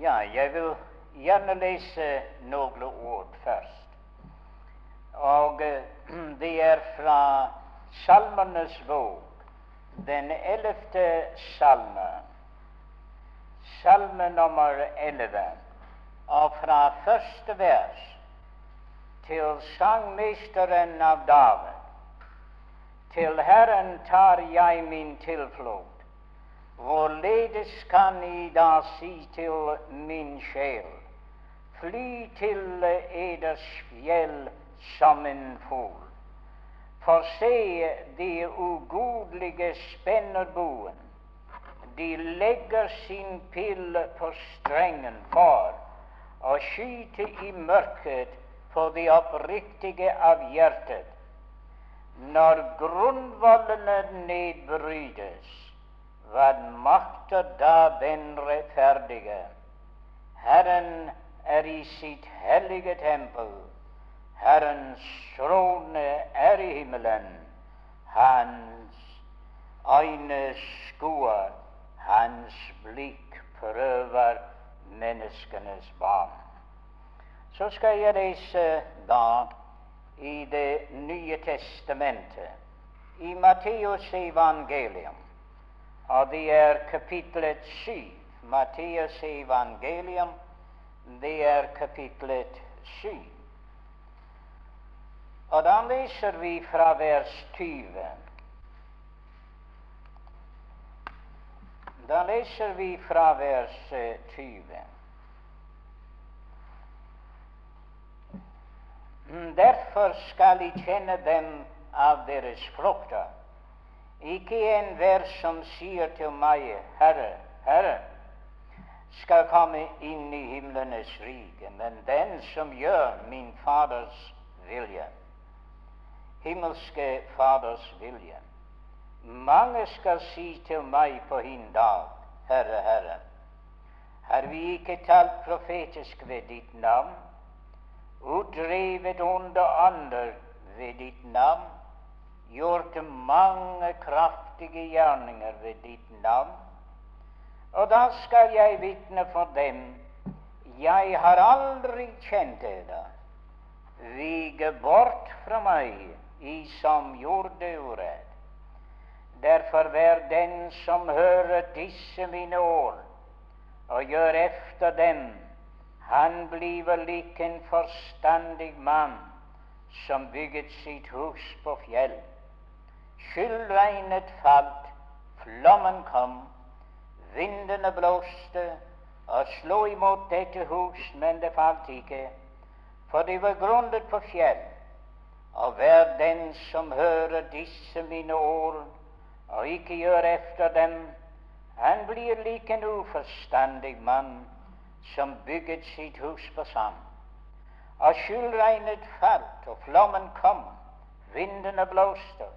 Ja, jeg vil gjerne lese noen ord først. Og eh, det er fra Salmenes bok, den ellevte salme, salme nummer elleve, og fra første vers til sangmesteren av David. Til Herren tar jeg min tilflukt. Hvorledes kan I da si til min sjel, fly til eders fjell som en fugl? For se, de ugudelige spenner buen, de legger sin pille på strengen for å skyte i mørket for de oppriktige av hjertet. Når grunnvollene nedbrytes, hva makter da den rettferdige? Herren er i sitt hellige tempel. Herrens trone er i himmelen. Hans øyne skuer, hans blikk prøver menneskenes barn. Så skal jeg lese da i Det nye testamentet, i Matteus evangelium. Og det er kapitlet syv. Matteus evangelium, det er kapitlet syv. Og da leser vi fra vers 20. Da leser vi fra vers 20. Derfor skal de kjenne dem av deres frukter. Ikke enhver som sier til meg, Herre, Herre, skal komme inn i himlenes rike, men den som gjør min Faders vilje, himmelske Faders vilje. Mange skal si til meg på hin dag, Herre, Herre, har vi ikke talt profetisk ved ditt navn? utdrevet onde ånder ved ditt navn, gjort mange kraftige gjerninger ved ditt navn. Og da skal jeg vitne for dem, jeg har aldri kjent dere. Vige bort fra meg, I som gjorde urett. Derfor vær den som hører disse mine ord, og gjør efter dem, han bliver lik en forstandig mann som bygget sitt hus på fjell. Skyldregnet falt, flommen kom, vindene blåste og slo imot dette hus, men det falt ikke, for det var grunnet på fjell. Og hver den som hører disse mine ord og ikke gjør efter dem, han blir lik en uforstandig mann som bygget sitt hus på sand. Og skyldregnet falt, og flommen kom, vindene blåste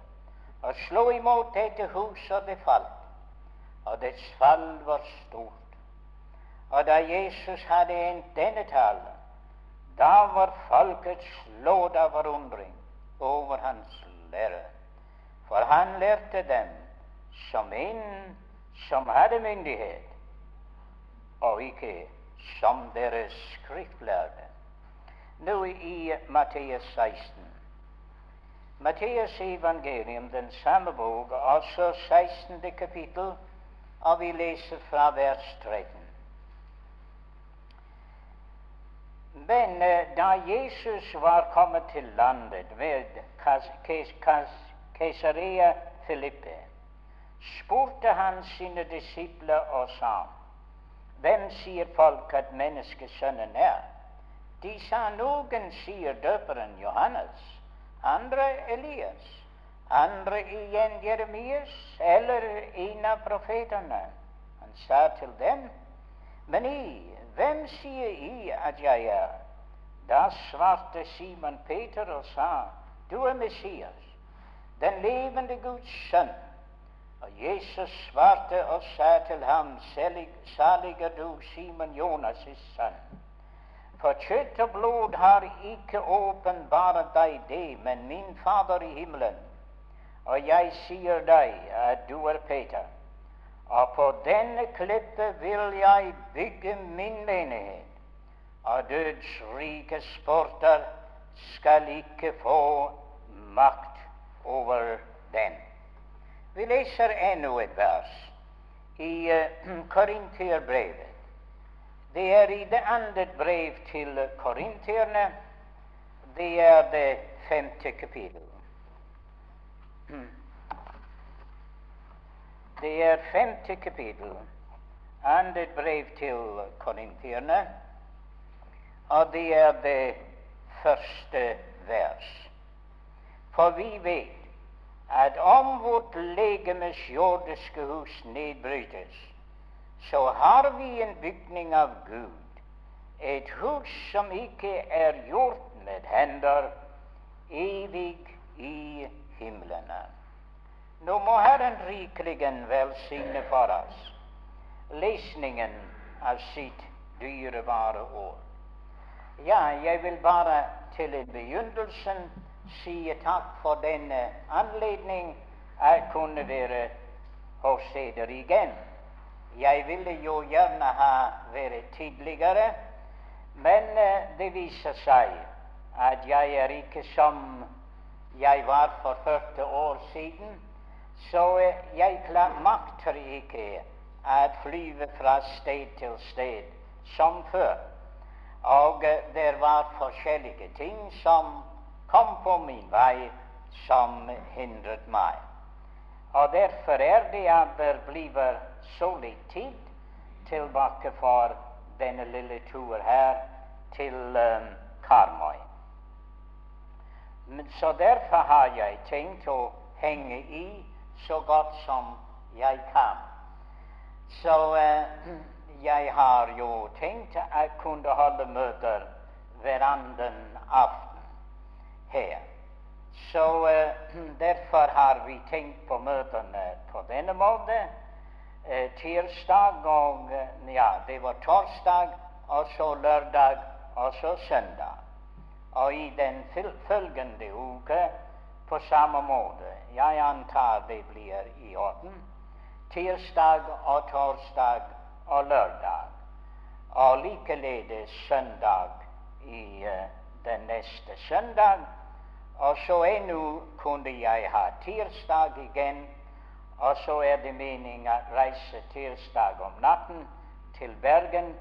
og slo imot dette huset, og det falt. Og dets fall var stort. Og da Jesus hadde endt denne talen, da var folket slått av forundring over hans lære. For han lærte dem som en som hadde myndighet, og ikke som deres skriftlærde. Nå i Matteus 16. Matteus evangelium, den samme bok, altså 16. kapittel, og vi leser fra vers 13. Men eh, da Jesus var kommet til landet ved Kesaria Filippe, spurte han sine disipler og sa:" Hvem sier folk at menneskesønnen er? De sa noen sier døperen Johannes, andre Elias, andre igjen Jeremias eller en av profetene. Han sa til dem, men I, hvem sier I at jeg er? Da svarte Simon Peter og sa, du er Messias, den levende Guds sønn. Og Jesus svarte og sa til ham, salig er du, Simon Jonas' sønn. For kjøtt og blod har ikke åpenbart deg det, men min Fader i himmelen. Og jeg sier deg at du er Peter, Og på denne klippe vil jeg bygge min menighet, og dødsrike sporter skal ikke få makt over den. Vi leser ennå et vers i uh, Korinterbrevet. Det er i det andre brev til korinterne. Det er det femte kapittel. Det er femte kapittel, andre brev til korinterne, og det er det første vers. For vi vet at om vårt legemes jordiske hus nedbrytes, så har vi en bygning av Gud, et hus som ikke er gjort med hender, evig i himlene. Nå må Herren rikelig velsigne for oss lesningen av sitt dyrebare ord. Ja, jeg vil bare til en begynnelse si takk for denne anledning jeg kunne være hos dere igjen. Jeg ville jo gjerne ha vært tidligere, men eh, det viser seg at jeg er ikke som jeg var for 40 år siden, så eh, jeg makter ikke å flyve fra sted til sted som før. Og eh, det var forskjellige ting som kom på min vei, som hindret meg. Og derfor er det at det blir så litt tid tilbake for denne lille tur her til um, Karmøy. Så derfor har jeg tenkt å henge i så godt som jeg kan. Så uh, jeg har jo tenkt jeg kunne holde møter hver annen aften her. Så uh, derfor har vi tenkt på møtene på denne måten tirsdag og eh, Ja, det var torsdag, og så lørdag, og så søndag. Og i den følgende uke på samme måte. Jeg antar det blir i orden. Tirsdag og torsdag og lørdag. Og likeledes søndag i uh, den neste søndag. Og så ennå kunne jeg ha tirsdag igjen og så er det meningen å reise tirsdag om natten til Bergen,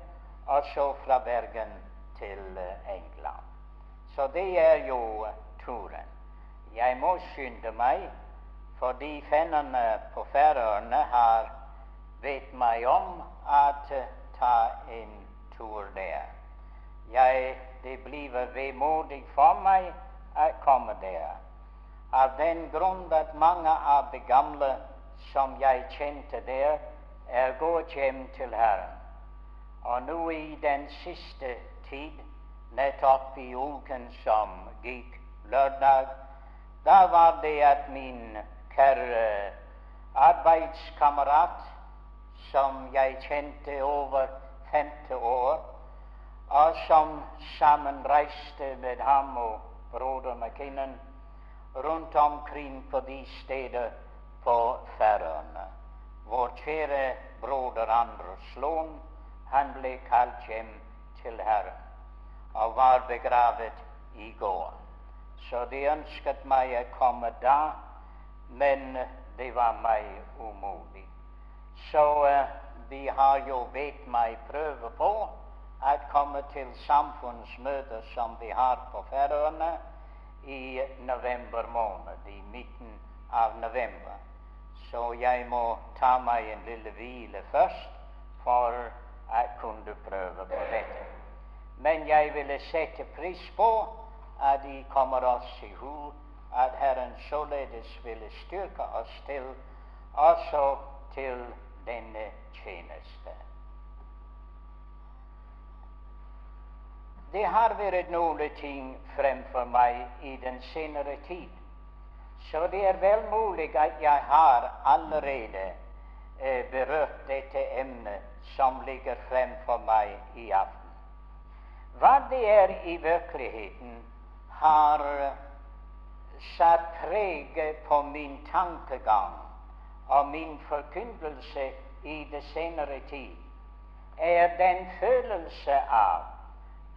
og så fra Bergen til eh, England. Så det er jo turen. Jeg må skynde meg, fordi fennene på Færøyene har bedt meg om å ta en tur der. Jeg, det blir vemodig for meg å komme der, av den grunn at mange av de gamle som jeg kjente der, er gått hjem til Herren. Og nå i den siste tid, nettopp i uken som gikk lørdag, da var det at min kjære arbeidskamerat, som jeg kjente over femte år, og som sammen reiste med ham og broder McKinnon rundt omkring på de steder på Færøyene. Vår kjære broder Anders Lund, han ble kalt hjem til Herren og var begravet i går. Så de ønsket meg å komme da, men det var meg umulig. Så uh, de har jo bedt meg prøve på å komme til samfunnsmøter som vi har på Færøyene i november måned, i midten av november så jeg må ta meg en lille hvile først for jeg kunne prøve på dette. Men jeg ville sette pris på at de kommer oss i hu, at Herren således ville styrke oss til også til denne tjeneste. Det har vært noen ting fremfor meg i den senere tid så det er vel mulig at jeg har allerede eh, berørt dette emnet som ligger fremfor meg i aften. Hva det er i virkeligheten, har satt preg på min tankegang og min forkynnelse i det senere tid, er den følelse av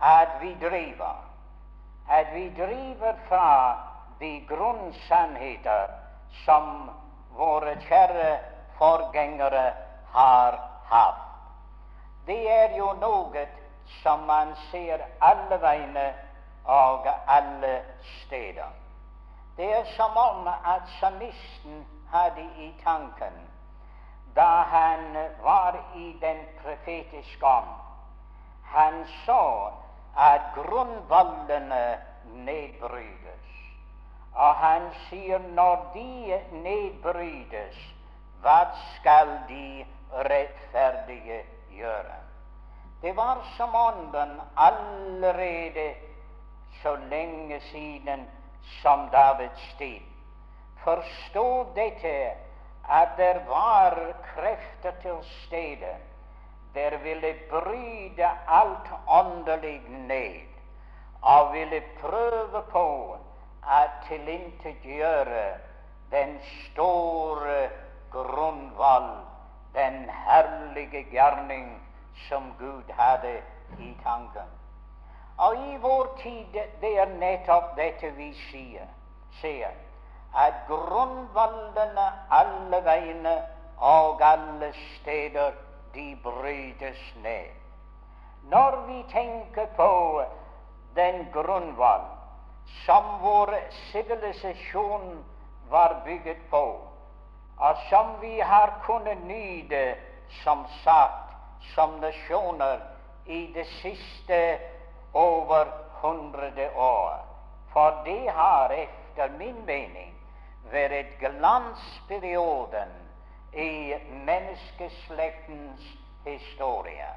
at vi driver, at vi driver fra de grunnsannheter som våre kjære forgjengere har hatt. Det er jo noe som man ser alle veiene og alle steder. Det er som om at salmisten hadde i tanken da han var i den profetiske ånd. Han så at grunnvollene nedbrytes. Og han sier når de nedbrytes, hva skal de rettferdige gjøre? Det var som ånden allerede så lenge siden som Davids tid forstod dette at det var krefter til stede der ville bryte alt åndelig ned og ville prøve på å tilintetgjøre den store grunnvoll, den herlige gjerning som Gud hadde i tanken. Og i vår tid det er nettopp dette vi sier, sier at grunnvollene alle veiene og alle steder de brytes ned. Når vi tenker på den grunnvoll som vår sivilisasjon var bygget på, og som vi har kunnet nyte som sagt som nasjoner i det siste over hundre år. For det har etter min mening vært glansperioden i menneskeslektens historie.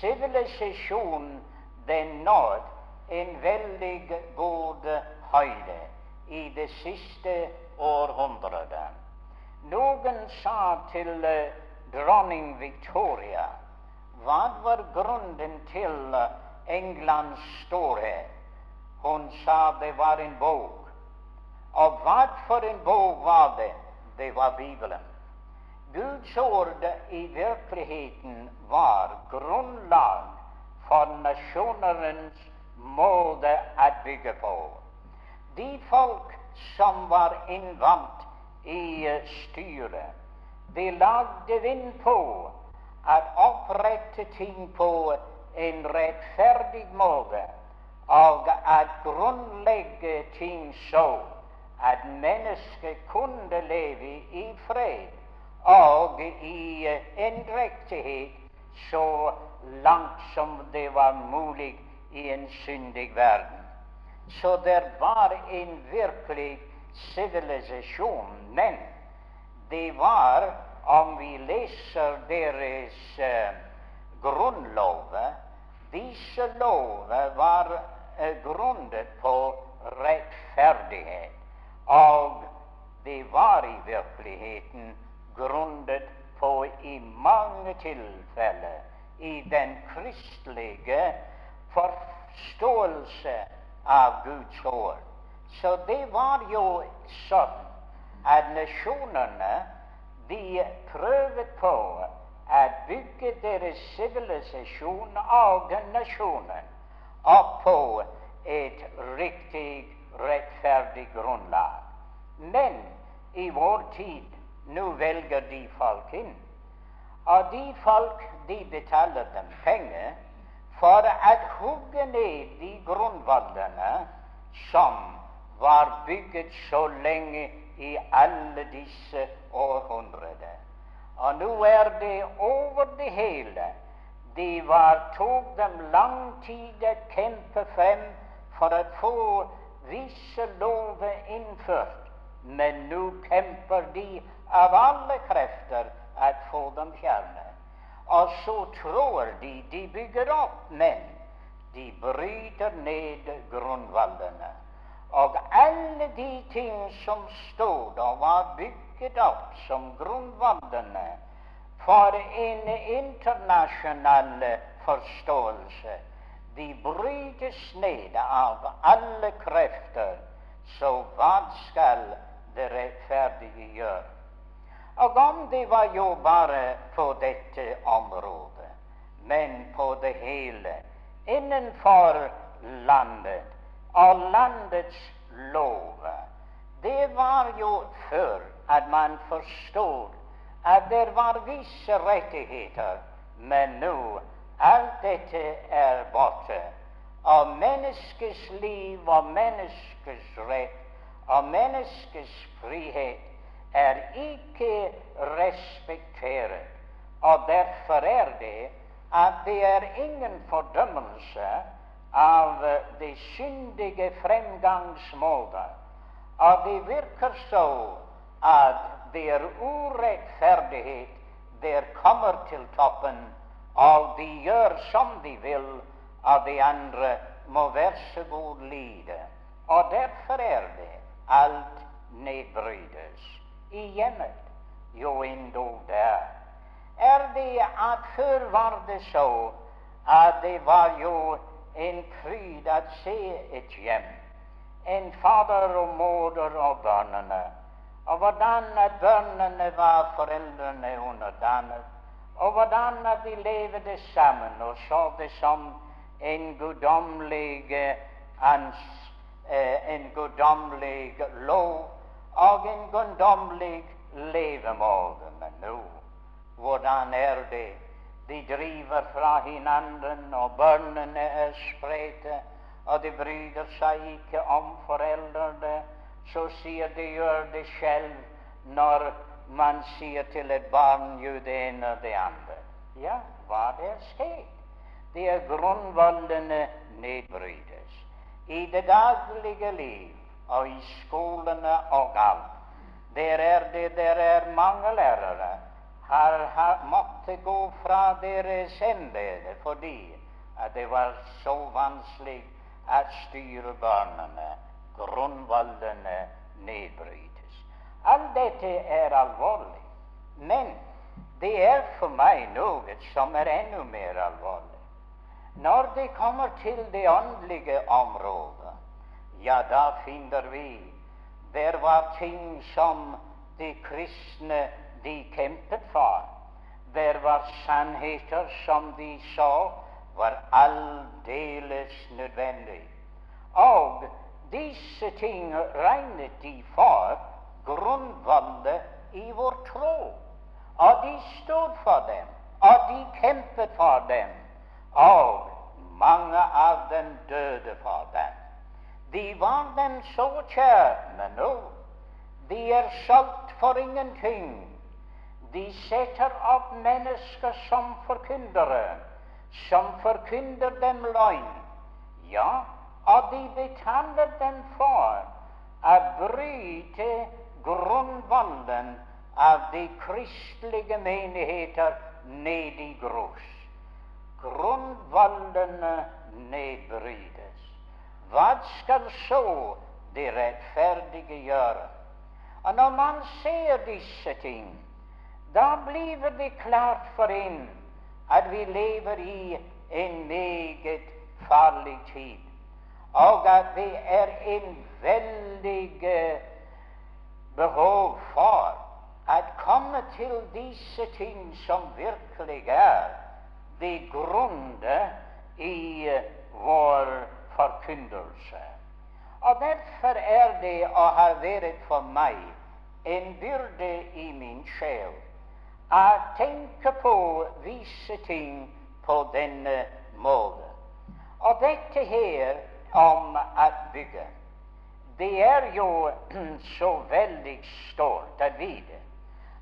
Sivilisasjonen den nådde en veldig god høyde i det siste århundret. Noen sa til uh, dronning Victoria hva var grunnen til uh, Englands storhet? Hun sa det var en bok. Og hva for en bok var det? det var Bibelen. Guds ord i virkeligheten var grunnlag for nasjonernes måte å bygge på. De folk som var innvant i styret, de lagde vind på å opprette ting på en rettferdig måte og å grunnlegge ting så at mennesket kunne leve i fred og i endrektighet så langt som det var mulig i en syndig verden. Så det var en virkelig sivilisasjon. Men det var, om vi leser deres uh, grunnlover Disse lover var uh, grunnet på rettferdighet. Og det var i virkeligheten grunnet på i mange tilfeller i den kristelige forståelse av Guds ord. Så det var jo sånn at nasjonene de prøvde på å bygge deres sivilisasjon og nasjonen opp på et riktig rettferdig grunnlag. Men i vår tid nå velger de folk inn. Og de folk de betaler dem penger for å hugge ned de grunnvollene som var bygget så lenge i alle disse århundrene. Og nå er det over det hele. Det var, tok dem lang tid å kjempe frem for å få visse lover innført, men nå kjemper de av alle krefter å få dem fjernet. Og så tror de de bygger opp, men de bryter ned grunnvollene. Og alle de ting som stod og var bygget opp som grunnvollene for en internasjonal forståelse, de brytes ned av alle krefter, så hva skal det rettferdige gjøre? Og om det var jo bare på dette området, men på det hele, innenfor landet og landets lover, det var jo før at man forstod at det var visse rettigheter, men nå alt dette er borte. Og menneskets liv og menneskets rett og menneskets frihet er ikke respektert. Og derfor er det at det er ingen fordømmelse av de syndige fremgangsmåter. Og det virker så at det er urettferdighet der kommer til toppen, og de gjør som de vil, og de andre må være så god lide. Og derfor er det alt nedbrytes i hjemmet, jo endog der. Er det at før var det så at det var jo en fryd å se et hjem, en fader og moder og barna, og hvordan barna var foreldrene underdannet, og hvordan de levde sammen og så det som en guddommelig Eh, en guddommelig lov og en guddommelig levemåte. Men nå, hvordan er det? De driver fra hverandre, og bønnene er spredte, og de bryr seg ikke om foreldrene. Så sier de gjør det selv når man sier til et barn jo det ene og det andre. Ja, hva er skjedd? De grunnvollene nedbrytes i det daglige liv og i skolene og alt. Der er det der er mange lærere har, har måttet gå fra deres embete fordi at det var så vanskelig å styre barna. Grunnvollene nedbrytes. Alt dette er alvorlig. Men det er for meg noe som er enda mer alvorlig. Når det kommer til det åndelige området, ja, da finner vi der var ting som de kristne de kjempet for. Der var sannheter som de så var aldeles nødvendig. Og disse ting regnet de for grunnvollet i vår tro. Og de stod for dem, og de kjempet for dem og mange av dem døde for dem. De var dem så kjær, men nå de er solgt for ingenting. De setter opp mennesker som forkyndere, som forkynner dem løgn. Ja, og de betaler dem for å bryte grunnvollen av de kristelige menigheter ned i grus grunnvollene nedbrytes. Hva skal så de rettferdige gjøre? Og når man ser disse ting, da blir det klart for en at vi lever i en meget farlig tid, og at det er en veldig eh, behov for å komme til disse ting som virkelig er det grunde i vår forkynnelse. Og derfor er det og har vært for meg en byrde i min sjel å tenke på visse ting på denne måten. Og dette her om å bygge, det er jo så veldig stort å vite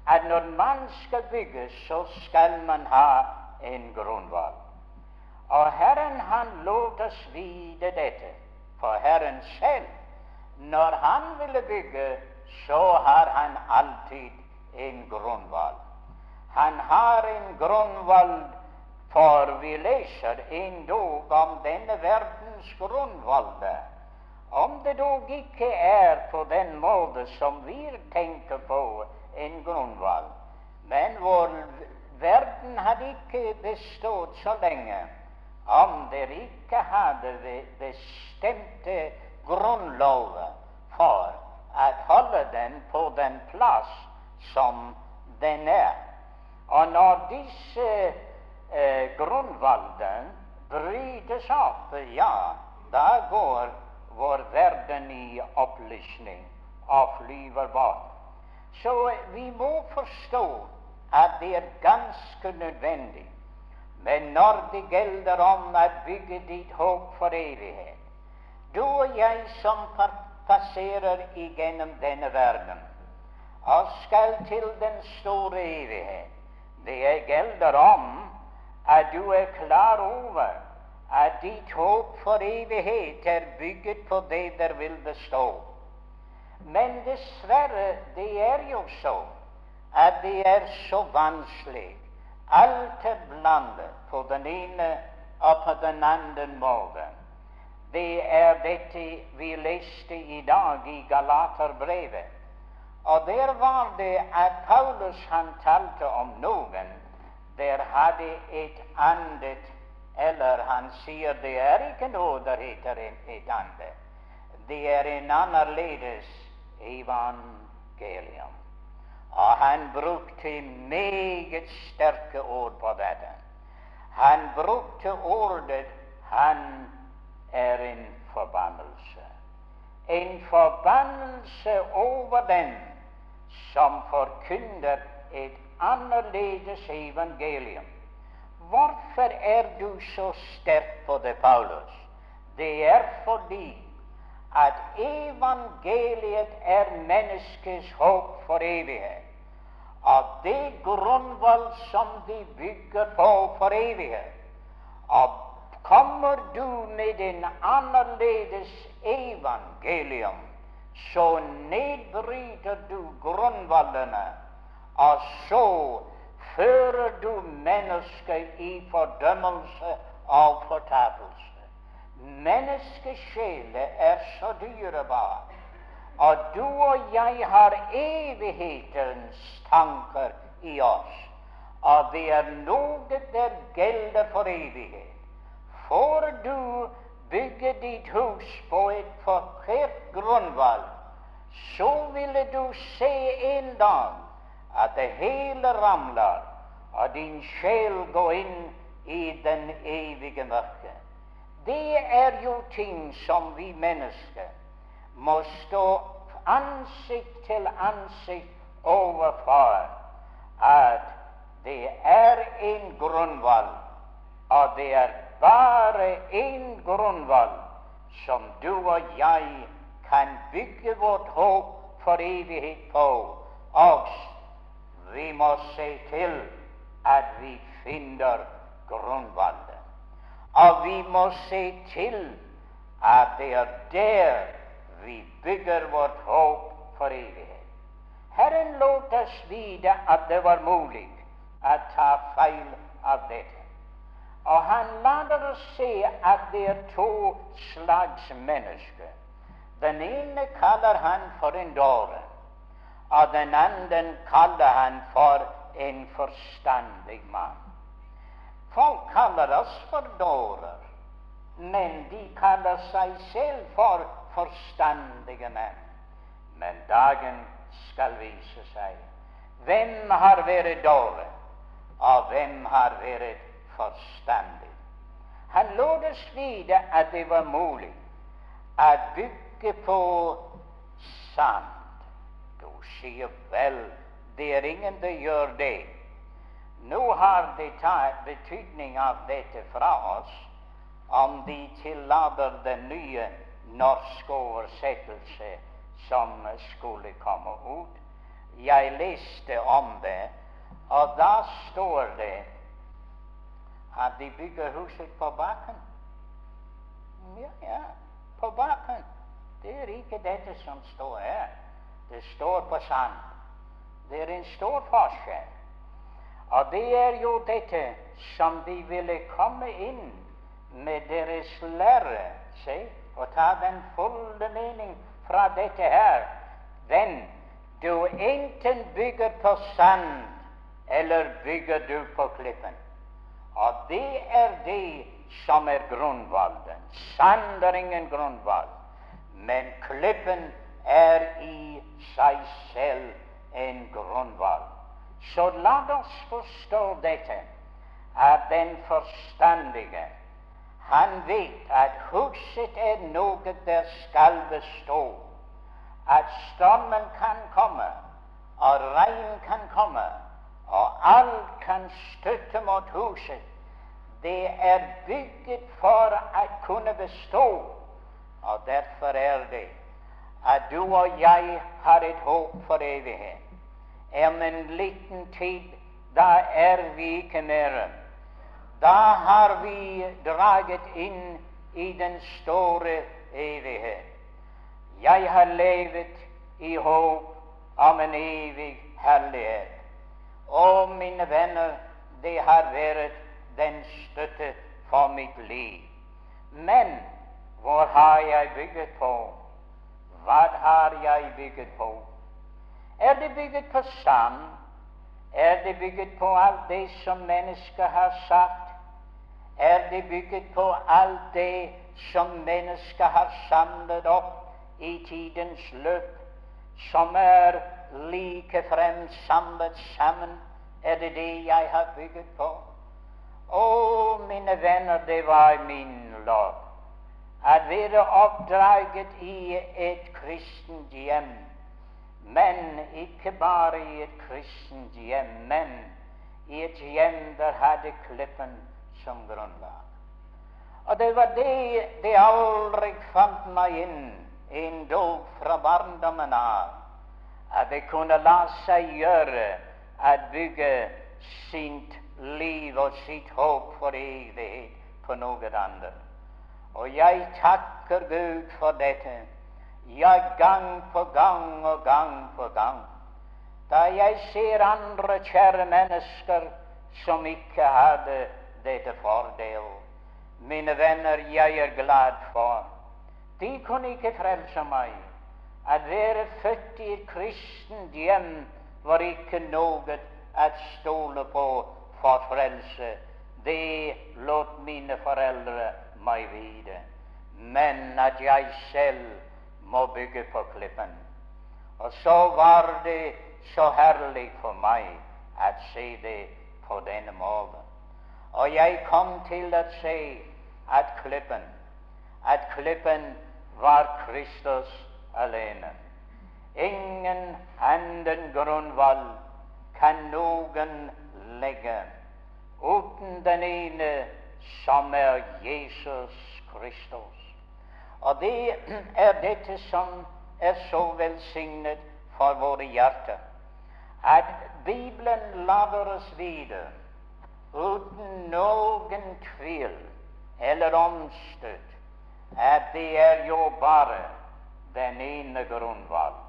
at når man skal bygge, så skal man ha en grunnvoll. Og Herren han lot oss vite dette, for Herren selv, når han ville bygge, så har han alltid en grunnvoll. Han har en grunnvoll, for vi leser endog om denne verdens grunnvoll. Om det dog ikke er på den måte som vi tenker på en grunnvoll, men vår Verden hadde ikke bestått så lenge om dere ikke hadde bestemte grunnlover for å holde den på den plass som den er. Og når disse eh, grunnvalgene brytes opp, ja, da går vår verden i opplysning og flyver bort. Så vi må forstå at det er ganske nødvendig. Men når det gjelder om å bygge ditt håp for evighet Du og jeg som passerer igjennom denne verden og skal til den store evighet, det gjelder om at du er klar over at ditt håp for evighet er bygget på det der vil bestå. Men dessverre, det er jo så at det er så vanskelig. Alt er blandet på den ene og på den andre måten. Det er dette vi leste i dag i Galaterbrevet. Og der var det at Paulus han talte om noen der hadde et andet Eller han sier det er ikke noe der heter et andet. Det er en annerledes evangelium. Og han brukte meget sterke ord på dette. Han brukte ordet 'han er en forbannelse'. En forbannelse over den som forkynner et annerledes evangelium. Hvorfor er du så sterk på det, Paulus? Det er fordi at evangeliet er menneskets håp for evighet. Av det grunnvoll som de bygger på for evighet. Og kommer du med en annerledes evangelium, så nedbryter du grunnvollene, og så fører du mennesket i fordømmelse og fortapelse. Menneskesjeler er så dyrebar, og du og jeg har evighetens tanker i oss. Og det er noe der gjelder for evighet. Får du bygge ditt hus på et forkert grunnvalg, så ville du se en dag at det hele ramler, og din sjel går inn i den evige mørket. Det er jo ting som vi mennesker må stå ansikt til ansikt overfor. At det er en grunnvoll, og det er bare en grunnvoll som du og jeg kan bygge vårt håp for evighet på. Og vi må se til at vi finner grunnvalget. Og vi må se til at det er der vi bygger vårt håp for evighet. Herren lot oss vite at det var mulig å ta feil av dette. Og han lar oss se at det er to slags mennesker. Den ene kaller han for en dåre og den andre kaller han for en forstandig mann. Folk kaller oss for dårer, men de kaller seg selv for forstandige menn. Men dagen skal vise seg hvem har vært dårlig, og hvem har vært forstandig. Han lot oss vite at det var mulig å bygge på sand sier vel, det er ingen som gjør det. Nå har de tatt betydning av dette fra oss om de tillater den nye norske oversettelse som skulle komme ut. Jeg leste om det, og da står det at de bygger huset på bakken. Ja, ja, på bakken. Det er ikke dette som står her. Det står på sand. Det er en stor forskjell. Og det er jo dette som de ville komme inn med deres lære se, og ta den fulle mening fra dette her. Den du enten bygger på sand, eller bygger du på klippen. Og det er det som er grunnvalden. Sand er ingen grunnvalg, men klippen er i seg selv en grunnvoll. Så la oss forstå dette, at den forstandige han vet at huset er noe der skal bestå, at stormen kan komme, og regn kan komme, og alt kan støtte mot huset. Det er bygget for å kunne bestå, og derfor er det at du og jeg har et håp for evighet. Om en liten tid, da er vi ikke mer. Da har vi draget inn i den store evighet. Jeg har levet i håp om en evig herlighet. Og mine venner, det har vært den støtte for mitt liv. Men hvor har jeg bygget på? Hva har jeg bygget på? Er det bygget på sand? Er det bygget på alt det som mennesker har sagt? Er det bygget på alt det som mennesker har samlet opp i tidens løp, som er likefrem samlet sammen? Er det det jeg har bygget på? Å, mine venner, det var min lov at være oppdraget i et kristent hjem, men ikke bare i et kristent hjem, men i et hjem der hadde Klippen som grunnlag. Og det var det de aldri fant meg inn, endog fra barndommen av, at det kunne la seg gjøre å bygge sitt liv og sitt håp for evighet på noe annet. Og jeg takker Gud for dette. Ja, gang på gang og gang på gang. Da jeg ser andre kjære mennesker som ikke hadde dette fordel. Mine venner, jeg er glad for De kunne ikke frelse meg. Å være født i et kristent hjem var ikke noe å stole på for frelse. Det lot mine foreldre meg vite, men at jeg selv må bygge på klippen. Og så var det så herlig for meg å se det på denne måten. Og jeg kom til å se at klippen, at klippen var Kristus alene. Ingen annen grunnvoll kan noen legge uten den ene som er Jesus Kristus. Og det er dette som er så velsignet for våre hjerter, at Bibelen lader oss vite uten noen tvil eller omstøt at det er jo bare den ene grunnvalg.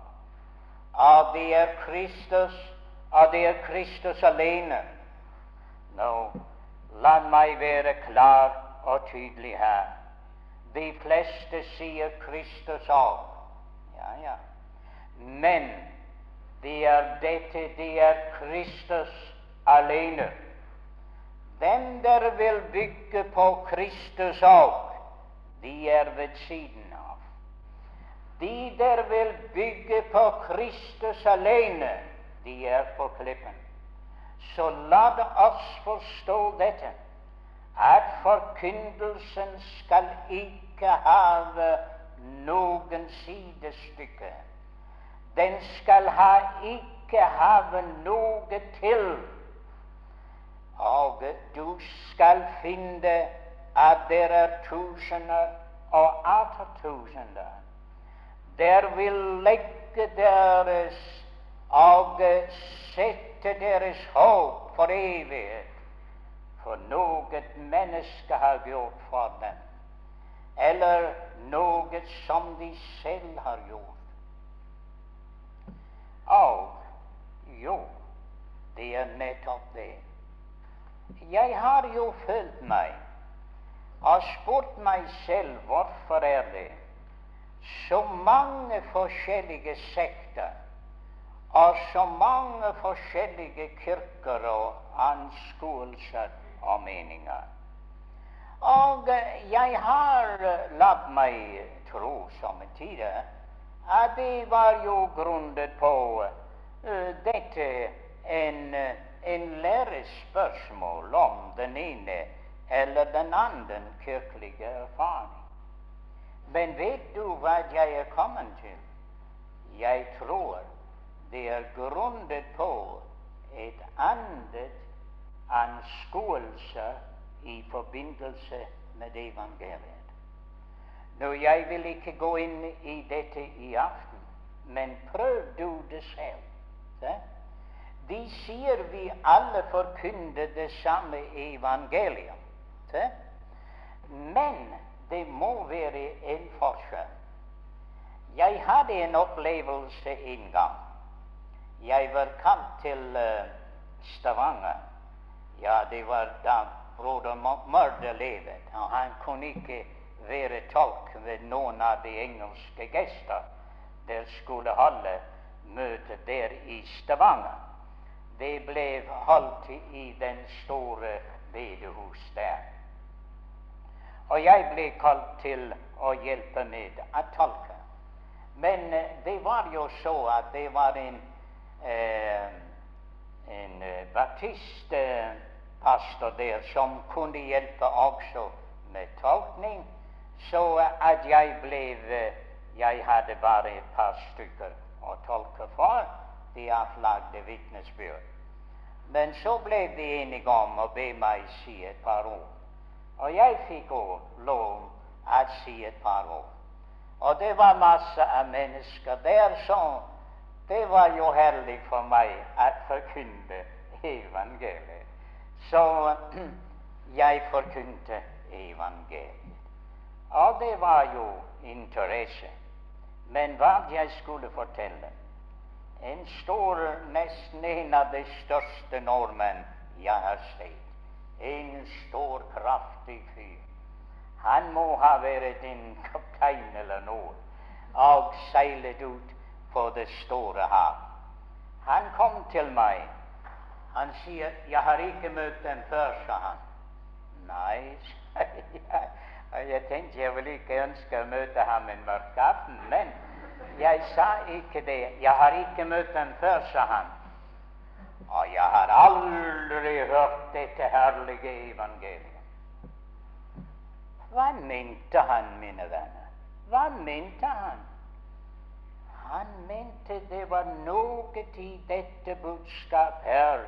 Og det er Kristus, og det er Kristus alene. Nå, La meg være klar og tydelig her. De fleste sier Kristus òg. Ja, ja. Men det er dette, det er Kristus alene. Hvem der vil bygge på Kristus òg, de er ved siden av. De der vil bygge på Kristus alene, de er på klippen. Så la oss forstå dette, at forkyndelsen skal ikke ha noen sidestykke. Den skal ha ikke ha noe til. Og du skal finne at det er tusener og atter tusener der vil legge deres og sette deres håp for evighet for noe menneske har gjort for dem, eller noe som de selv har gjort. Og jo, det er nettopp det. Jeg har jo følt meg og spurt meg selv hvorfor er det så mange forskjellige sekter og så mange forskjellige kirker og anskuelser og meninger. Og jeg har latt meg tro somme tider at det var jo grunnet på uh, dette en, en lærespørsmål om den ene eller den andre kirkelige erfaring. Men vet du hva jeg er kommet til? Jeg tror det er grunnet på et annet anskuelse i forbindelse med evangeliet. Nå, Jeg vil ikke gå inn i dette i aften, men prøv du det selv. Se? De sier vi alle forkynner det samme evangeliet. Se? Men det må være en forskjell. Jeg hadde en opplevelse en gang. Jeg var kalt til uh, Stavanger. Ja, det var da broder Mørde levet. Og han kunne ikke være tolk ved noen av de engelske gester der skulle holde møte der i Stavanger. Det ble holdt i den store bedehus der. Og jeg ble kalt til å hjelpe med å tolke. Men uh, det var jo så at det var en, eh, en uh, baptistpastor der som kunne hjelpe også med tolkning, så at jeg ble Jeg hadde bare et par stykker å tolke for. De avlagde vitnesbyrd. Men så ble de enige om å be meg si et par ord. Og jeg fikk lov å si et par ord. Og det var masse av mennesker der, så det var jo herlig for meg å forkynne evangeliet. Så jeg forkynte evangeliet. Og det var jo interesse. Men hva jeg skulle fortelle En stor, nesten en av de største nordmenn jeg har sett. En stor, kraftig fyr. Han må ha vært en kaptein eller noe og seilet ut på det store hav. Han kom til meg. Han sier 'Jeg har ikke møtt dem før', sa han. Nei, sa jeg. Jeg tenkte jeg ville ikke ønske å møte ham en mørk aften, men jeg sa ikke det. Jeg har ikke møtt dem før, sa han. Og jeg har aldri hørt dette herlige evangeliet. Hva mente han, mine venner? Hva mente han? Han mente det var noe i dette budskap her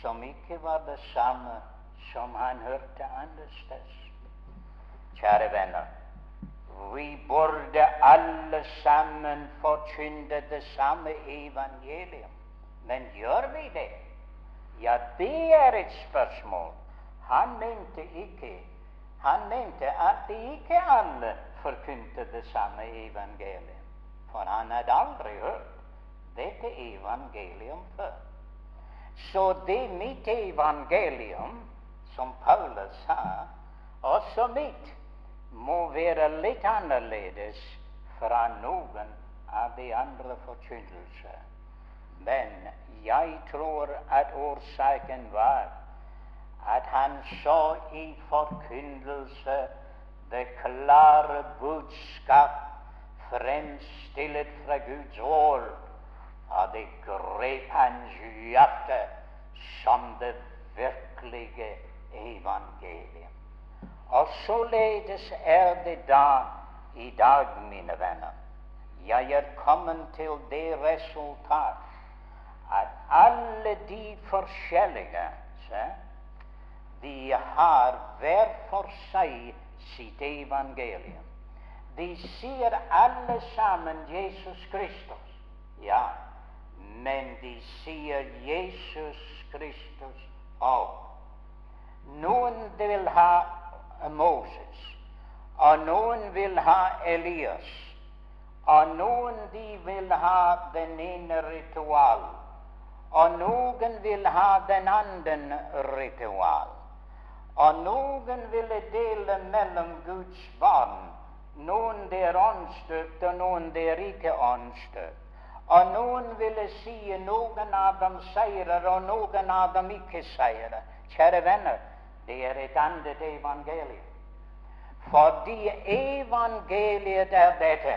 som ikke var det samme som han hørte andre steder. Kjære venner, vi burde alle sammen forkynne det samme evangelium. Men gjør vi det? Ja, det er et spørsmål. Han mente ikke Han mente at ikke alle forkynte det samme evangelium. For han hadde aldri hørt dette evangelium før. Så det mitt evangelium, som Paulus sa, også mitt, må være litt annerledes fra noen av de andre forkynnelser. Men jeg tror at årsaken var at han så i forkynnelse det klare budskap fremstilt fra Guds ord, og det grep hans hjerte som det virkelige evangeliet. Og således er det da i dag, mine venner. Jeg er kommet til det resultat at alle de forskjellige se, de har hver for seg sitt evangelium. De sier alle sammen Jesus Kristus. Ja, men de sier Jesus Kristus òg. Noen vil ha Moses, og noen vil ha Elias, og noen de vil ha den ene ritual, og noen vil ha den andre ritual. Og noen ville dele mellom Guds barn. Noen det er åndsdøpt, og noen det er ikke åndsdøpt. Og noen ville si noen av dem seirer, og noen av dem ikke seirer. Kjære venner, det er et annet evangelium. Fordi evangeliet er dette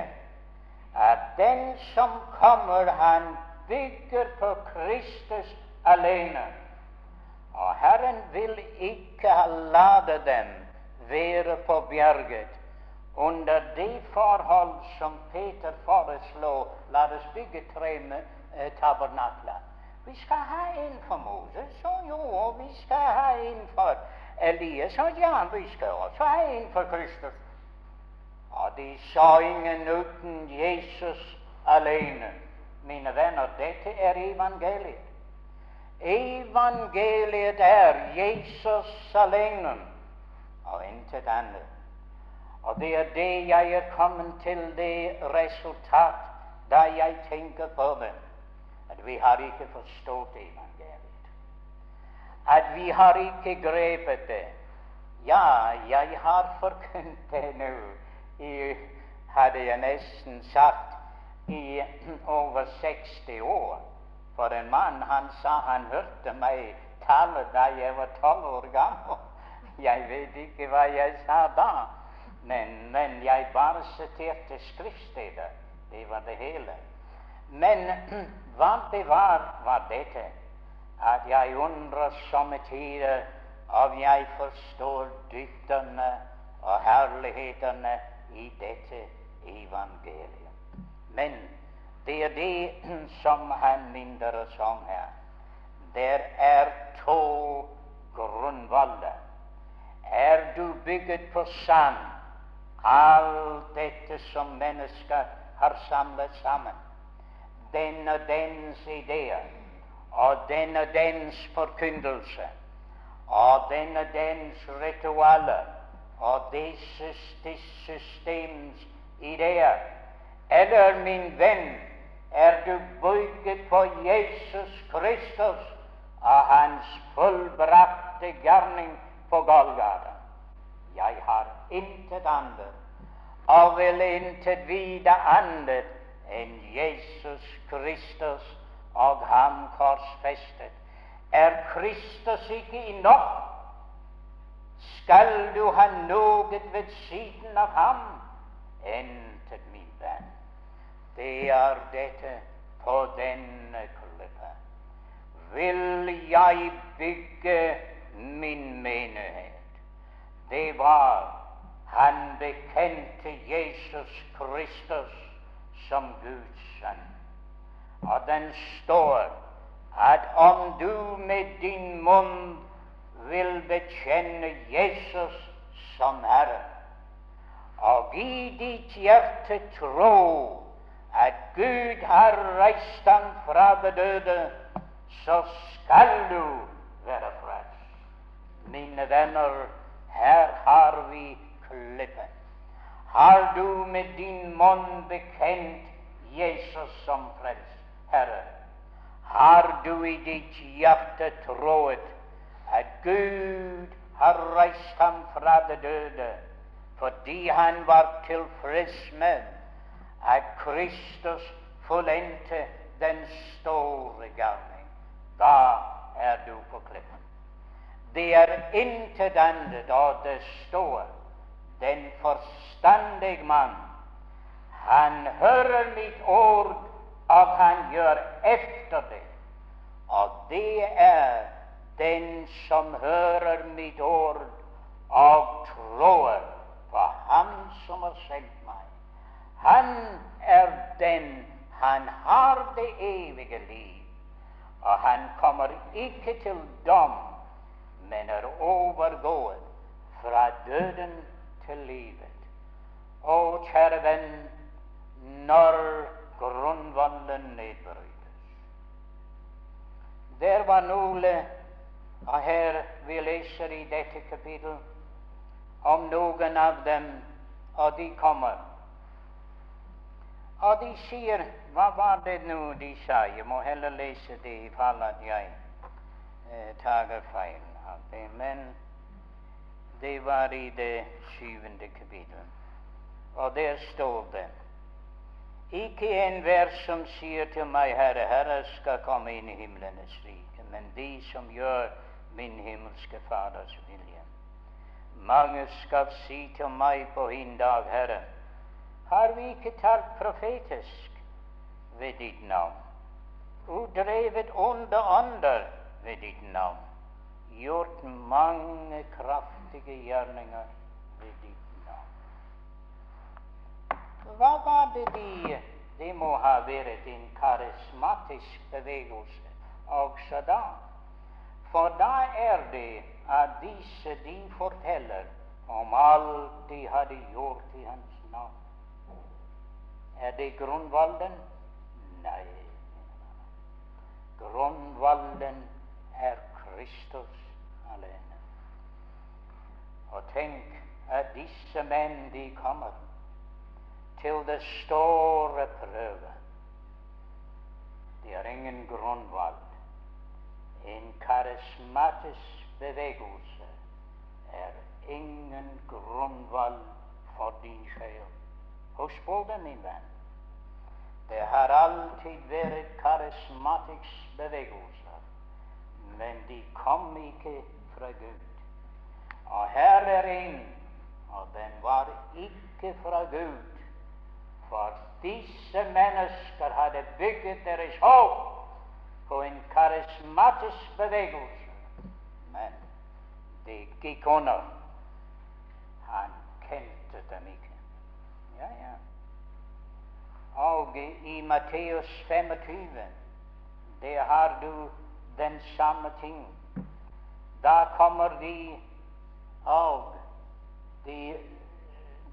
at den som kommer, han bygger på Kristus alene. Og Herren vil ikke lade dem være på bjerget under de forhold som Peter foreslo. La oss bygge tre eh, tabernakler. Vi skal ha en for Moses, og jo, og vi skal ha en for Elias, og ja, vi skal også ha en for Kristus. Og de sa ingen uten Jesus alene. Mine venner, dette er evangeliet. Evangeliet er Jesus alene og intet annet. Og det er det jeg er kommet til det resultat da jeg tenker på det, at vi har ikke forstått evangeliet. At vi har ikke grepet det. Ja, jeg har forkynt det nå, i, hadde jeg nesten sagt, i over 60 år. For en mann, han sa han hørte meg tale da jeg var tolv år gammel. Jeg vet ikke hva jeg sa da, men, men jeg bare siterte skriftsteder. Det var det hele. Men hva det var, var dette at jeg undrer somme tider om jeg forstår dybdene og herlighetene i dette evangeliet. Men det er det som han minner oss om her. Der er to grunnvoller. Er du bygget på sand, alt dette som mennesker har samlet sammen, den og dens ideer, og den og dens forkyndelse, og den og dens ritualer, og disse, systems ideer, eller, min venn, er du bygget på Jesus Kristus og hans fullbrakte gjerning på Golgata? Jeg har intet annet og vil intet vite annet enn Jesus Kristus og ham korsfestet. Er Kristus ikke nok? Skal du ha noe ved siden av ham? Intet, min venn det er dette på denne klippe. Vil jeg bygge min menighet? Det var han bekjente Jesus Kristus som Guds sønn. Og den står at om du med din munn vil bekjenne Jesus som Herre, og i ditt hjerte tro at Gud har reist ham fra de døde, så skal du være frelst. Mine venner, her har vi klippen. Har du med din munn bekjent Jesus som frelst Herre? Har du i ditt hjerte troet at Gud har reist ham fra det døde fordi han var tilfreds med at Kristus fullendte den store gjerning. Da er du på klippen. Det er intet annet, da det står den forstandig mann. Han hører mitt ord, og han gjør efter det. Og det er den som hører mitt ord og tror på Ham som har sendt meg. Han er den Han har det evige liv. Og han kommer ikke til dom, men er overgået fra døden til livet. Å, kjære venn, når grunnvollen nedbrytes Der var noe og her vi leser i dette kapittel om noen av dem, og de kommer og de sier Hva var det nå de sa? Jeg må heller lese det i fall at jeg eh, tar feil det. Men det var i det syvende kapittelet. Og der står det Ikke enhver som sier til meg, Herre, Herre, skal komme inn i himlenes rike, men de som gjør min himmelske Faders vilje. Mange skal si til meg på hin dag, Herre, har vi ikke talt profetisk ved ditt navn? og drevet onde ånder ved ditt navn, gjort mange kraftige gjerninger ved ditt navn. Hva var det de Det må ha vært en karismatisk bevegelse også da. For da er det at disse de forteller om alt de hadde gjort i hans navn. Er det grunnvalden? Nei. Grunnvalden er Kristus alene. Og tenk at disse menn de kommer til det store prøve. Det er ingen grunnvalg. En karismatisk bevegelse er ingen grunnvalg for din sjel. Husk på det, min venn. Det har alltid vært karismatiske bevegelser, men de kom ikke fra Gud. Og her er en, og den var ikke fra Gud, for disse mennesker hadde bygget deres håp på en karismatisk bevegelse. Men det gikk under. Han kjente dem ikke. Ja, ja. Og i Matteus 25 der har du den samme ting. Da kommer de, og de,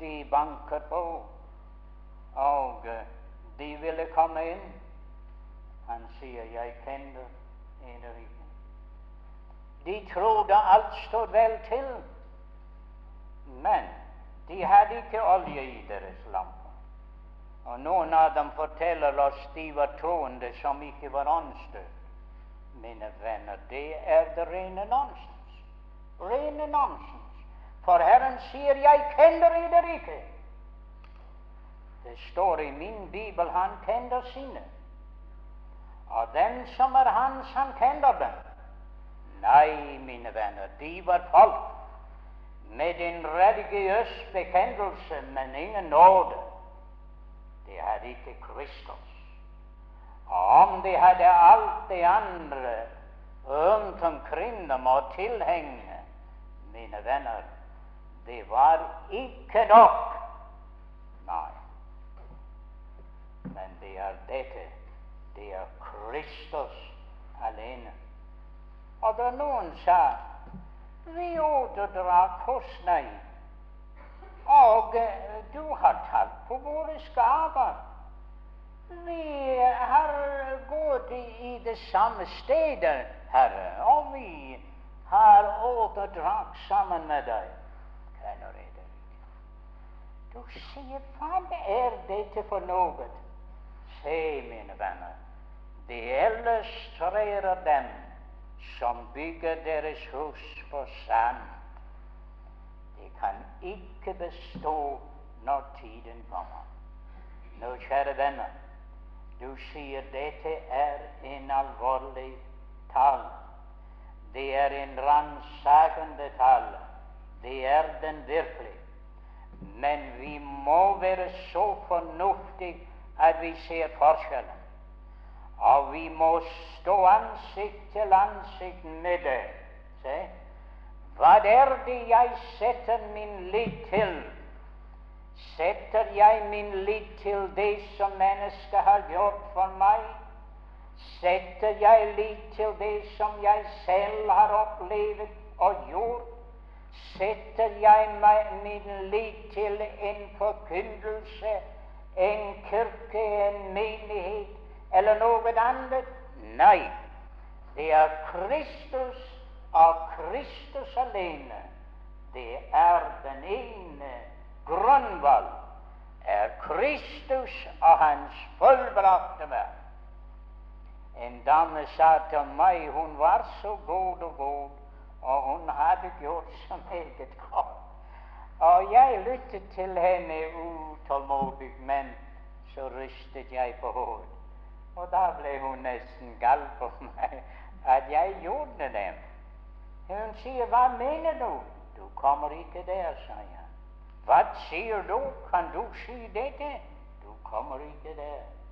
de banker på, og de ville komme inn. Han sier, 'Jeg kjenner eder ikke'. De trodde alt stod vel til, men de hadde ikke olje i deres lampe. Og noen av dem forteller oss de var troende som ikke var åndsdøpt. Mine venner, det er det rene nonsens. Rene nonsens. For Herren sier 'Jeg kjenner dere ikke'. Det står i min bibel han kjenner sine. Og den som er hans, han kjenner dem. Nei, mine venner, de var folk med en religiøs bekjennelse, men ingen nåde. De hadde ikke Kristus. Om de hadde alt det andre rundt omkring dem og tilhengende, mine venner, det var ikke nok. Nei. Men det er dette. Det er Kristus alene. Og da noen sa vi åt og drakk hos deg og du har talt på våre skaper. Vi har gått i det samme stedet, Herre, og vi har åt og drakk sammen med deg. Det? Du sier, hva er dette for noe? Se, mine venner, det illustrerer dem som bygger deres hus på sand kan ikke bestå når tiden kommer. Nå, kjære venner, du sier dette er en alvorlig tall. Det er en ransakende tall. Det er den virkelig. Men vi må være så fornuftige at vi ser forskjellen. Og vi må stå ansikt til ansikt med det. Se? Hva er det jeg setter min lit til? Setter jeg min lit til det som mennesket har gjort for meg? Setter jeg lit til det som jeg selv har opplevd og gjort? Setter jeg min lit til en forkynnelse, en kirke, en menighet eller noe annet? Nei, det er Kristus av Kristus alene. Det er den ene grunnvalg. Er Kristus og Hans fullbrakte verk. En dame sa til meg hun var så god og god, og hun hadde gjort så meget godt. Og jeg lyttet til henne utålmodig, men så rystet jeg på hodet. Og da ble hun nesten gal på meg at jeg gjorde det. Hun sier, 'Hva mener du?' 'Du kommer ikke der', sa jeg. 'Hva sier du? Kan du si dette?' 'Du kommer ikke der'.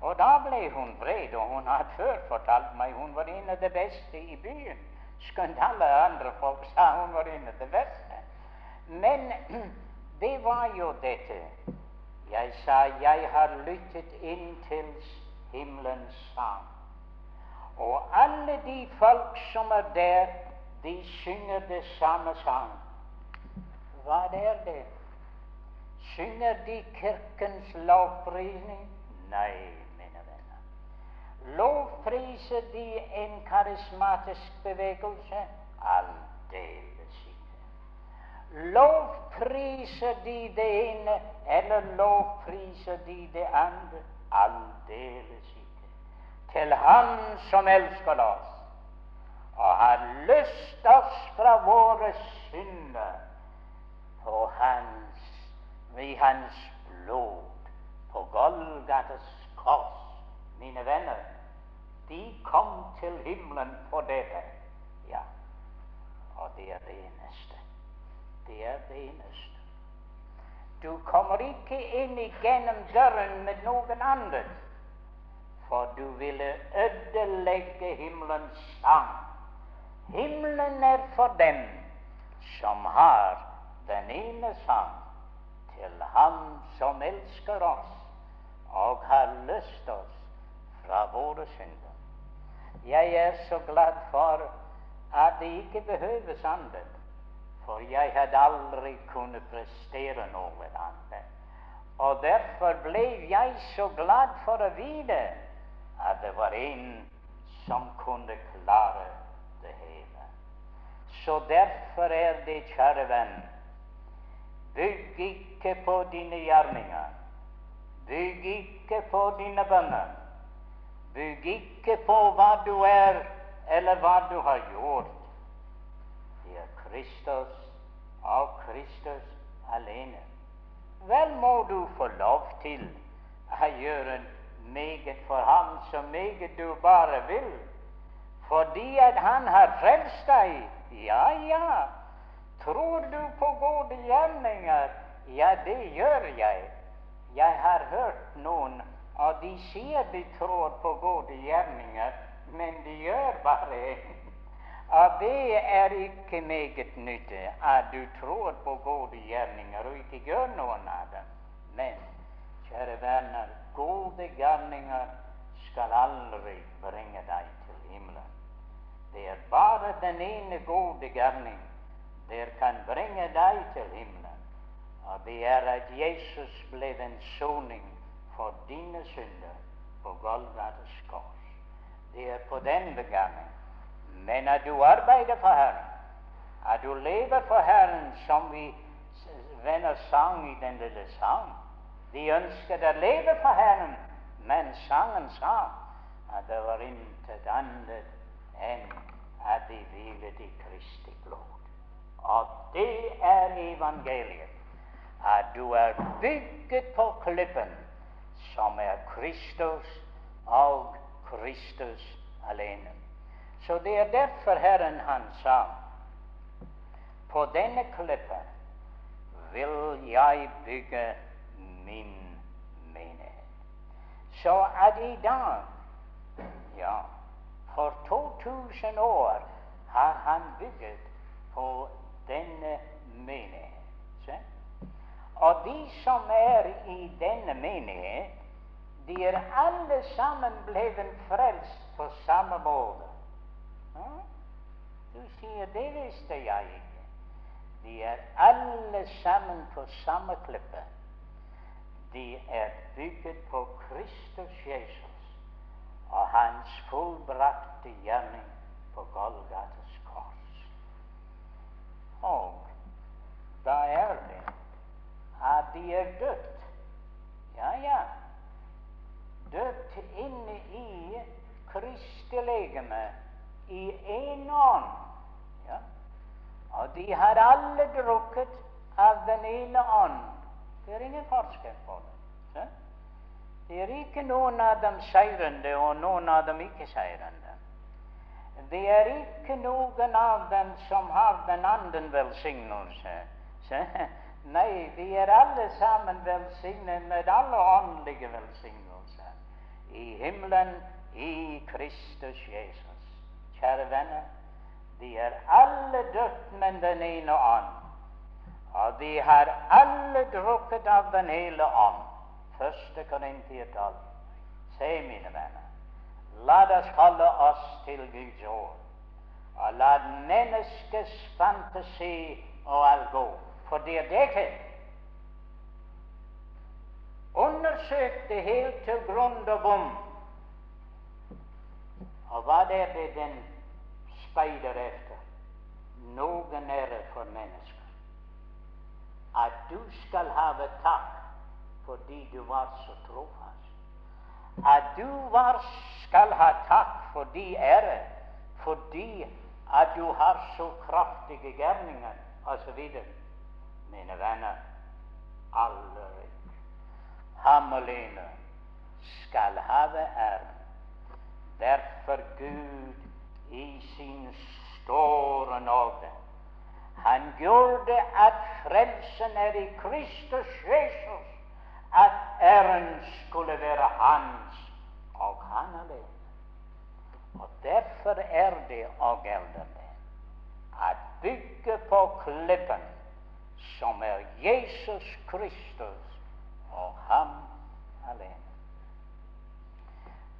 Og da ble hun vred, og hun hadde før fortalt meg hun var en av de beste i byen. Skjønt alle andre folk sa hun var en av de beste. Men det var jo dette. Jeg sa jeg har lyttet inn til himmelens sang. Og alle de folk som er der, de synger det samme sang. Hva er det? Synger de Kirkens lovprisning? Nei, mine venner. Lovpriser de en karismatisk bevegelse? Aldeles ikke. Lovpriser de det ene, eller lovpriser de det andre? Aldeles ikke. Til Han som elsker oss og har løst oss fra våre synder på Hans ved hans blod på Golgates kors. Mine venner, de kom til himmelen på dette. Ja, og det er det eneste. Det er det eneste. Du kommer ikke inn gjennom døren med noen andre, for du ville ødelegge himmelens sang. Himmelen er for dem som har den ene sang til Ham som elsker oss og har løst oss fra våre synder. Jeg er så glad for at det ikke behøves annet, for jeg hadde aldri kunnet prestere noe annet. Og derfor ble jeg så glad for å vite at det var en som kunne klare det hele. Så derfor er det, kjære venn, Bygg ikke på dine gjerninger. Bygg ikke på dine bønner. Bygg ikke på hva du er, eller hva du har gjort. Det er Kristus av Kristus alene. Vel må du få lov til å gjøre meget for ham så meget du bare vil, fordi at han har frelst deg. Ja, ja. Tror du på gode gjerninger? Ja, det gjør jeg. Jeg har hørt noen, og de sier de tror på gode gjerninger, men de gjør bare Og det er ikke meget nytte at du tror på gode gjerninger og ikke gjør noen av dem. Men, kjære venner, gode gjerninger skal aldri bringe deg til himmelen. Det er bare den ene gode gjerning der kan bringe deg til himmelen. Og det er at Jesus ble en soning for dine synder på Golgates kors. Det er på den begangen. Men at du arbeider for Herren, at du lever for Herren som vi venner sang i den lille sang. De ønsket å leve for Herren, men sangen sa at det var intet annet enn at de hvilet i Kristi blod. Og det er evangeliet. At du er bygget på klippen, som er Kristus og Kristus alene. Så det er derfor Herren han sa på denne klippen vil jeg bygge min menighet. Så at i dag, ja, for 2000 år har han bygget på denne menighet. Se? Og de som er i denne menighet, de er alle sammen blevet frelst på samme måte. Hm? Du sier det visste jeg ikke. Er alle sammen på samme klippe. De er bygget på Kristus Jesus og hans fullbrakte gjerning på Golgates og da er det at de er dødt. Ja, ja. Dødt inne i Kristi legeme i én ånd. Ja. Og de har alle drukket av den ene ånd. Det er ingen forskjell på det. Så? Det er ikke noen av dem seirende og noen av dem ikke seirende. Det er ikke noen av dem som har den andre velsignelse. Nei, vi er alle sammen velsignet med alle åndelige velsignelser. i himmelen i Kristus Jesus. Kjære venner, de er alle dødt med den ene ånd, og de har alle drukket av den hele ånd. Første Korintiertall. Se, mine venner, la oss holde oss til Guds ord, og la menneskets fantasi og alt gå. For det er dette Undersøk det helt til grunn og bom. Og hva er det den speider efter? Noen ære for mennesker. At du skal have takk fordi du var så trofast. At du var, skal ha takk fordi ære, fordi at du har så kraftige gjerninger, osv. Mine venner, aldri ham alene skal have æren. Derfor Gud i sin store nåde Han gjorde at frelsen er i Kristus Jesus, at æren skulle være hans og han alene. Og derfor er det og gjelder det at bygge på klippen som er Jesus Kristus og ham alene.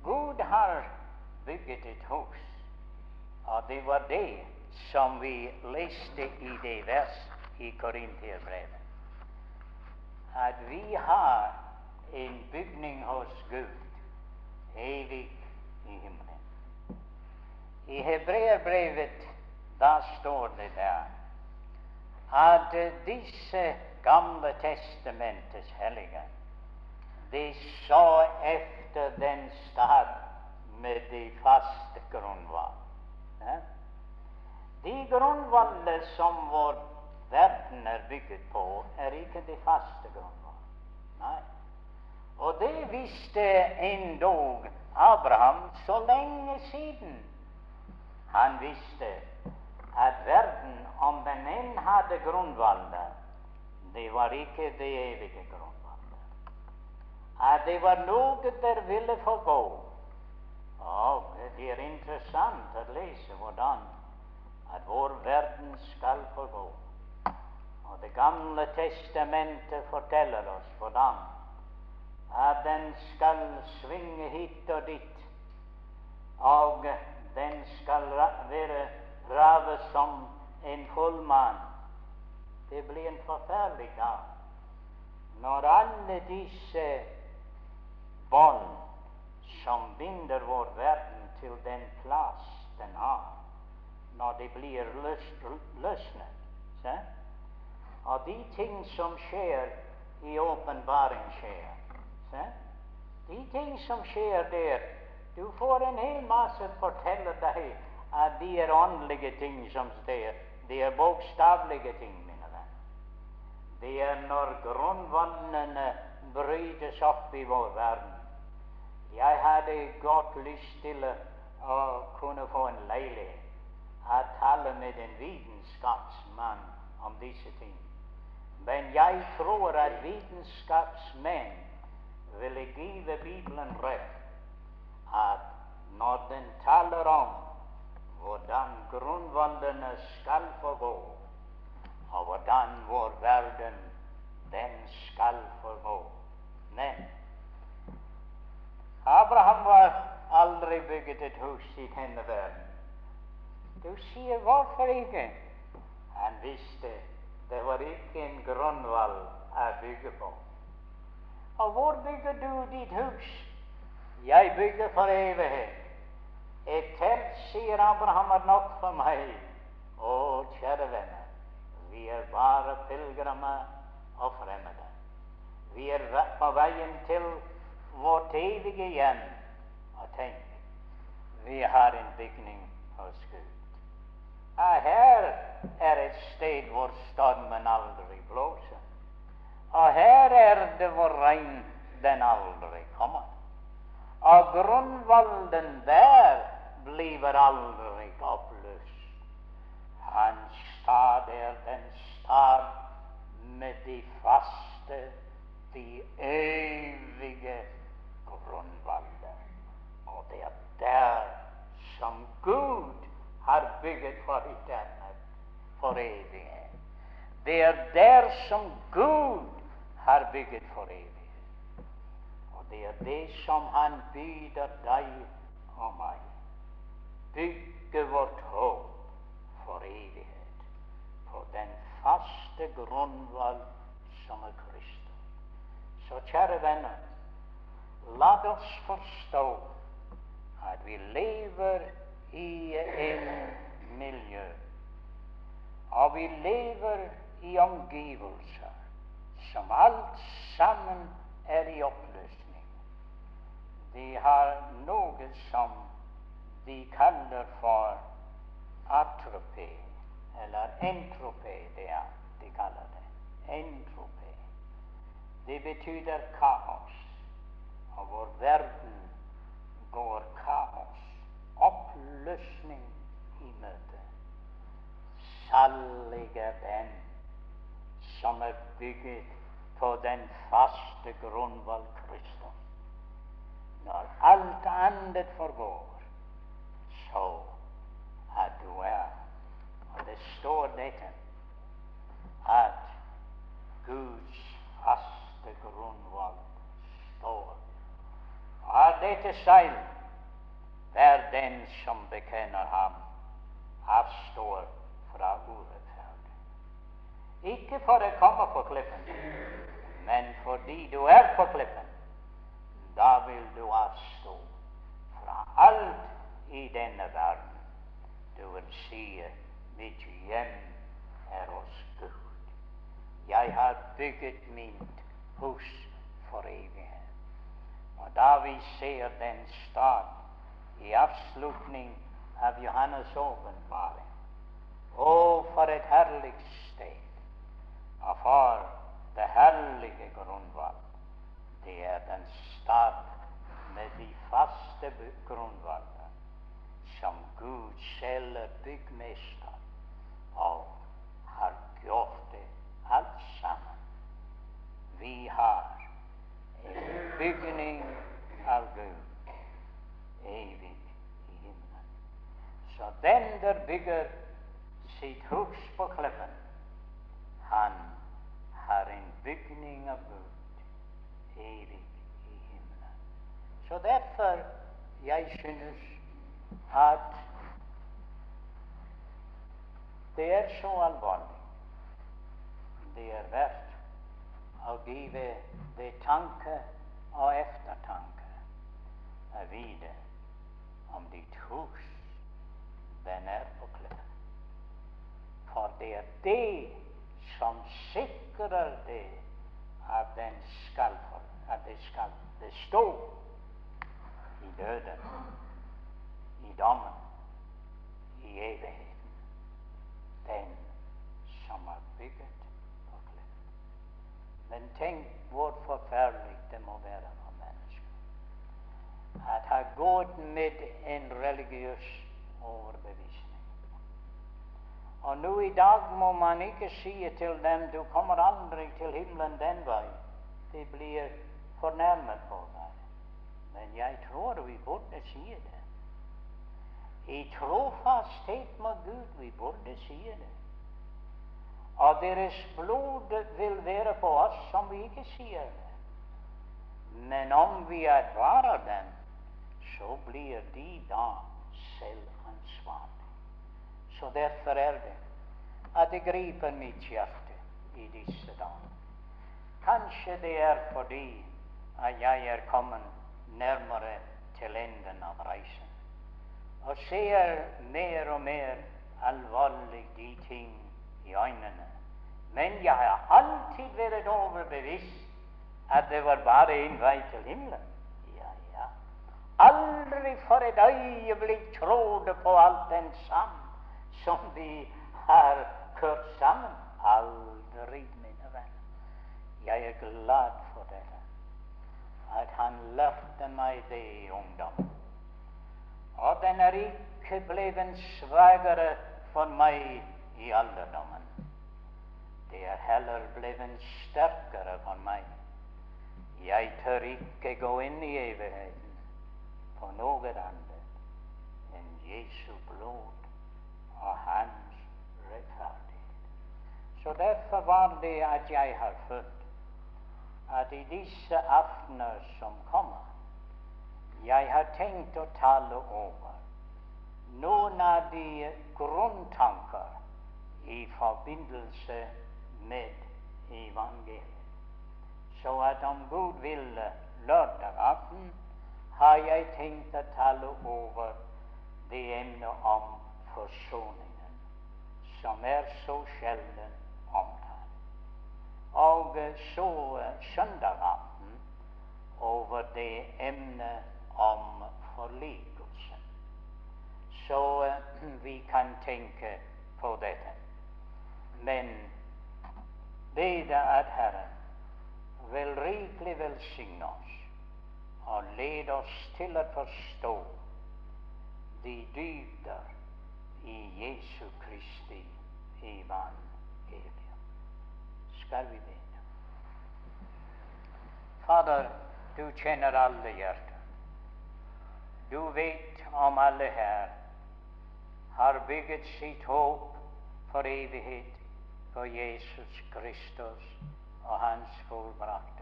Gud har bygget et hus, og det var det som vi leste i det vers i Korinterbrevet. At vi har en bygning hos Gud, evig i himmelen. I Hebreerbrevet da står det der at disse Gamle testamentets hellige, de så efter den stad med de faste grunnvoll. Ja? De grunnvoller som vår verden er bygget på, er ikke de faste grunner. Nei. Og det visste endog Abraham så lenge siden. Han visste at verden, om den enn hadde grunnvoller, det var ikke det evige grunnvannet. At det var noe der ville forgå. Og det er interessant å lese hvordan at vår verden skal forgå. Og Det gamle testamentet forteller oss hvordan at den skal svinge hit og dit, og den skal være rave som en fullmann det blir en forferdelig dag når alle disse bånd som binder vår verden til den plass den har, når de blir løsnet. Og de ting som skjer i åpenbaring, skjer. De ting som skjer der Du får en hel masse fortelle deg at de er åndelige ting som skjer. De er bokstavelige ting. mine venner. Det er når grunnvannene brytes opp i vår verden. Jeg hadde godt lyst til å kunne få en leilighet, Jeg taler med en vitenskapsmann om disse ting. Men jeg tror at vitenskapsmenn ville give Bibelen rett at når den taler om hvordan grunnvollene skal forgå, og hvordan vår verden den skal forgå. Men Abraham var aldri bygget et hus i denne verden. Du sier hvorfor ikke? Han visste det var ikke en grunnvoll jeg bygge på. Og hvor bygger du ditt hus? Jeg bygger for evighet. Et telt, sier Abraham, er nok for meg. Å, kjære venner. Vi er bare pilegrimer og fremmede. Vi er på veien til vårt evige hjem. Og tenk, vi har en bygning hos Gud. Og her er et sted hvor stormen aldri blåser. Og her er det hvor regn den aldri kommer. Og grunnvollen der blir aldri oppløst. Hans stad er den stad med de faste, de evige grunnvalder. der som Gud har bygget for eternit, for evighet. Det er der som Gud har bygget for evighet. Og det er det som Han byder deg og meg. Bygge vårt håp for evighet på den faste grunnvoll som er Kristus. Så kjære venner, la oss forstå at vi lever i en miljø, og vi lever i omgivelser som alt sammen er i oppløsning. De har noe som de kaller for atropé, eller entropé, det er de kaller det. Entropé. Det betyr kaos. Og vår verden går kaos, oppløsning i møte. Salig er den som er bygget på den faste grunnvoll Kristus. Når alt annet forgår, så at du er Og det står dette at Guds faste grunnvoll står. Og av dette seil hver den som bekjenner ham, avstår fra urettferd. Ikke for å komme på klippen, men fordi du er på klippen. Da vil du avstå fra alt i denne verden. Du vil si mitt hjem er hos Gud. Jeg har bygget mitt hus for evighet. Og da vi ser den stad i avslutning av Johannes' åpenbaring Å, for et herlig sted! Og for det herlige grunnvalg. Det er den stad med de faste grunnvalgene som Gud selv er byggmester og har gjort det alt sammen. Vi har en bygning av Gud evig i himmelen. Så den der bygger sitt hus på klippen, han har en bygning av Gud evig i himmelen. Så derfor jeg synes at det er så alvorlig. Det er verdt å give det tanke og eftertanke vite om ditt hus den er på klippen. For det er det som sikrer det at den skal at det skal bestå i døden, i dommen, i evigheten. Den som har bygget på klær. Men tenk hvor forferdelig det må være at ha gått med en religiøs overbevisning. Og nå i dag må man ikke si til dem 'du kommer aldri til himmelen den veien. De blir fornærmet på deg. Men jeg tror vi burde si det. I trofasthet med Gud vi burde si det. Og deres blod vil være på oss som vi ikke sier det. Men om vi advarer dem, så blir de da selv. Så derfor er det at det griper mitt hjerte i disse dager. Kanskje det er fordi at jeg er kommet nærmere til enden av reisen og ser mer og mer alvorlig de ting i øynene. Men jeg har alltid vært overbevist at det var bare en vei til himmelen. Aldri for et øyeblikk trodde på alt den sang som vi har kørt sammen. Aldri, mine venner. Jeg er glad for dette. At han lærte meg det i ungdom. Og den er ikke blevet svakere for meg i alderdommen. Det er heller blevet sterkere for meg. Jeg tør ikke gå inn i evigheten på noe annet Jesu blod og Hans rettferdighet. Så derfor var det at jeg har følt at i disse aftener som kommer, jeg har tenkt å tale over noen av de grunntanker i forbindelse med evangeliet. Så at om Gud vil lørdag aften har jeg tenkt å tale over det emnet om forsoningen, som er så sjelden omtalt. Og så søndag aften over det emnet om forlikelsen. Så vi kan tenke på dette. Men bede at Herren vil rikelig velsigne oss og led oss til å forstå de dybder i Jesu Kristi evangelium. Skal vi be? Fader, du kjenner alle hjerter. Du vet om alle her har bygget sitt håp for evighet på Jesus Kristus og Hans fullbrakte.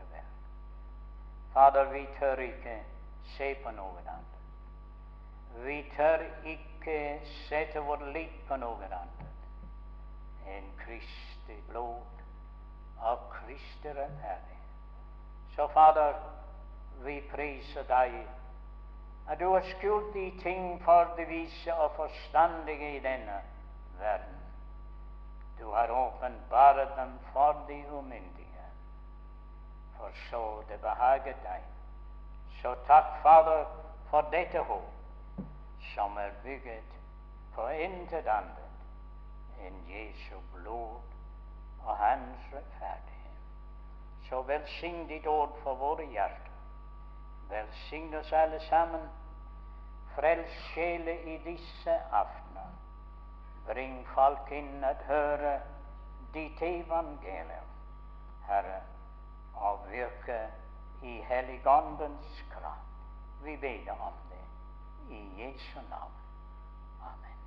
Fader, vi tør ikke se på noen andre. Vi tør ikke sette vår lit på noen andre enn Kristi blod og Kristi rettferdighet. Så, Fader, vi priser deg at du har skjult de ting for de vise og forstandige i denne verden. Du har åpenbart dem for de umyndige for så det behaget deg. Så takk, Fader, for dette håp, som er bygget på intet annet enn Jesu blod og Hans rettferdighet. Så velsign ditt ord for våre hjerter. Velsign oss alle sammen. Frels sjeler i disse aftener. Bring folk inn at høre ditt evangelium, Herre avvirke i Helligåndens kraft. Vi ber om det i Jesu navn. Amen.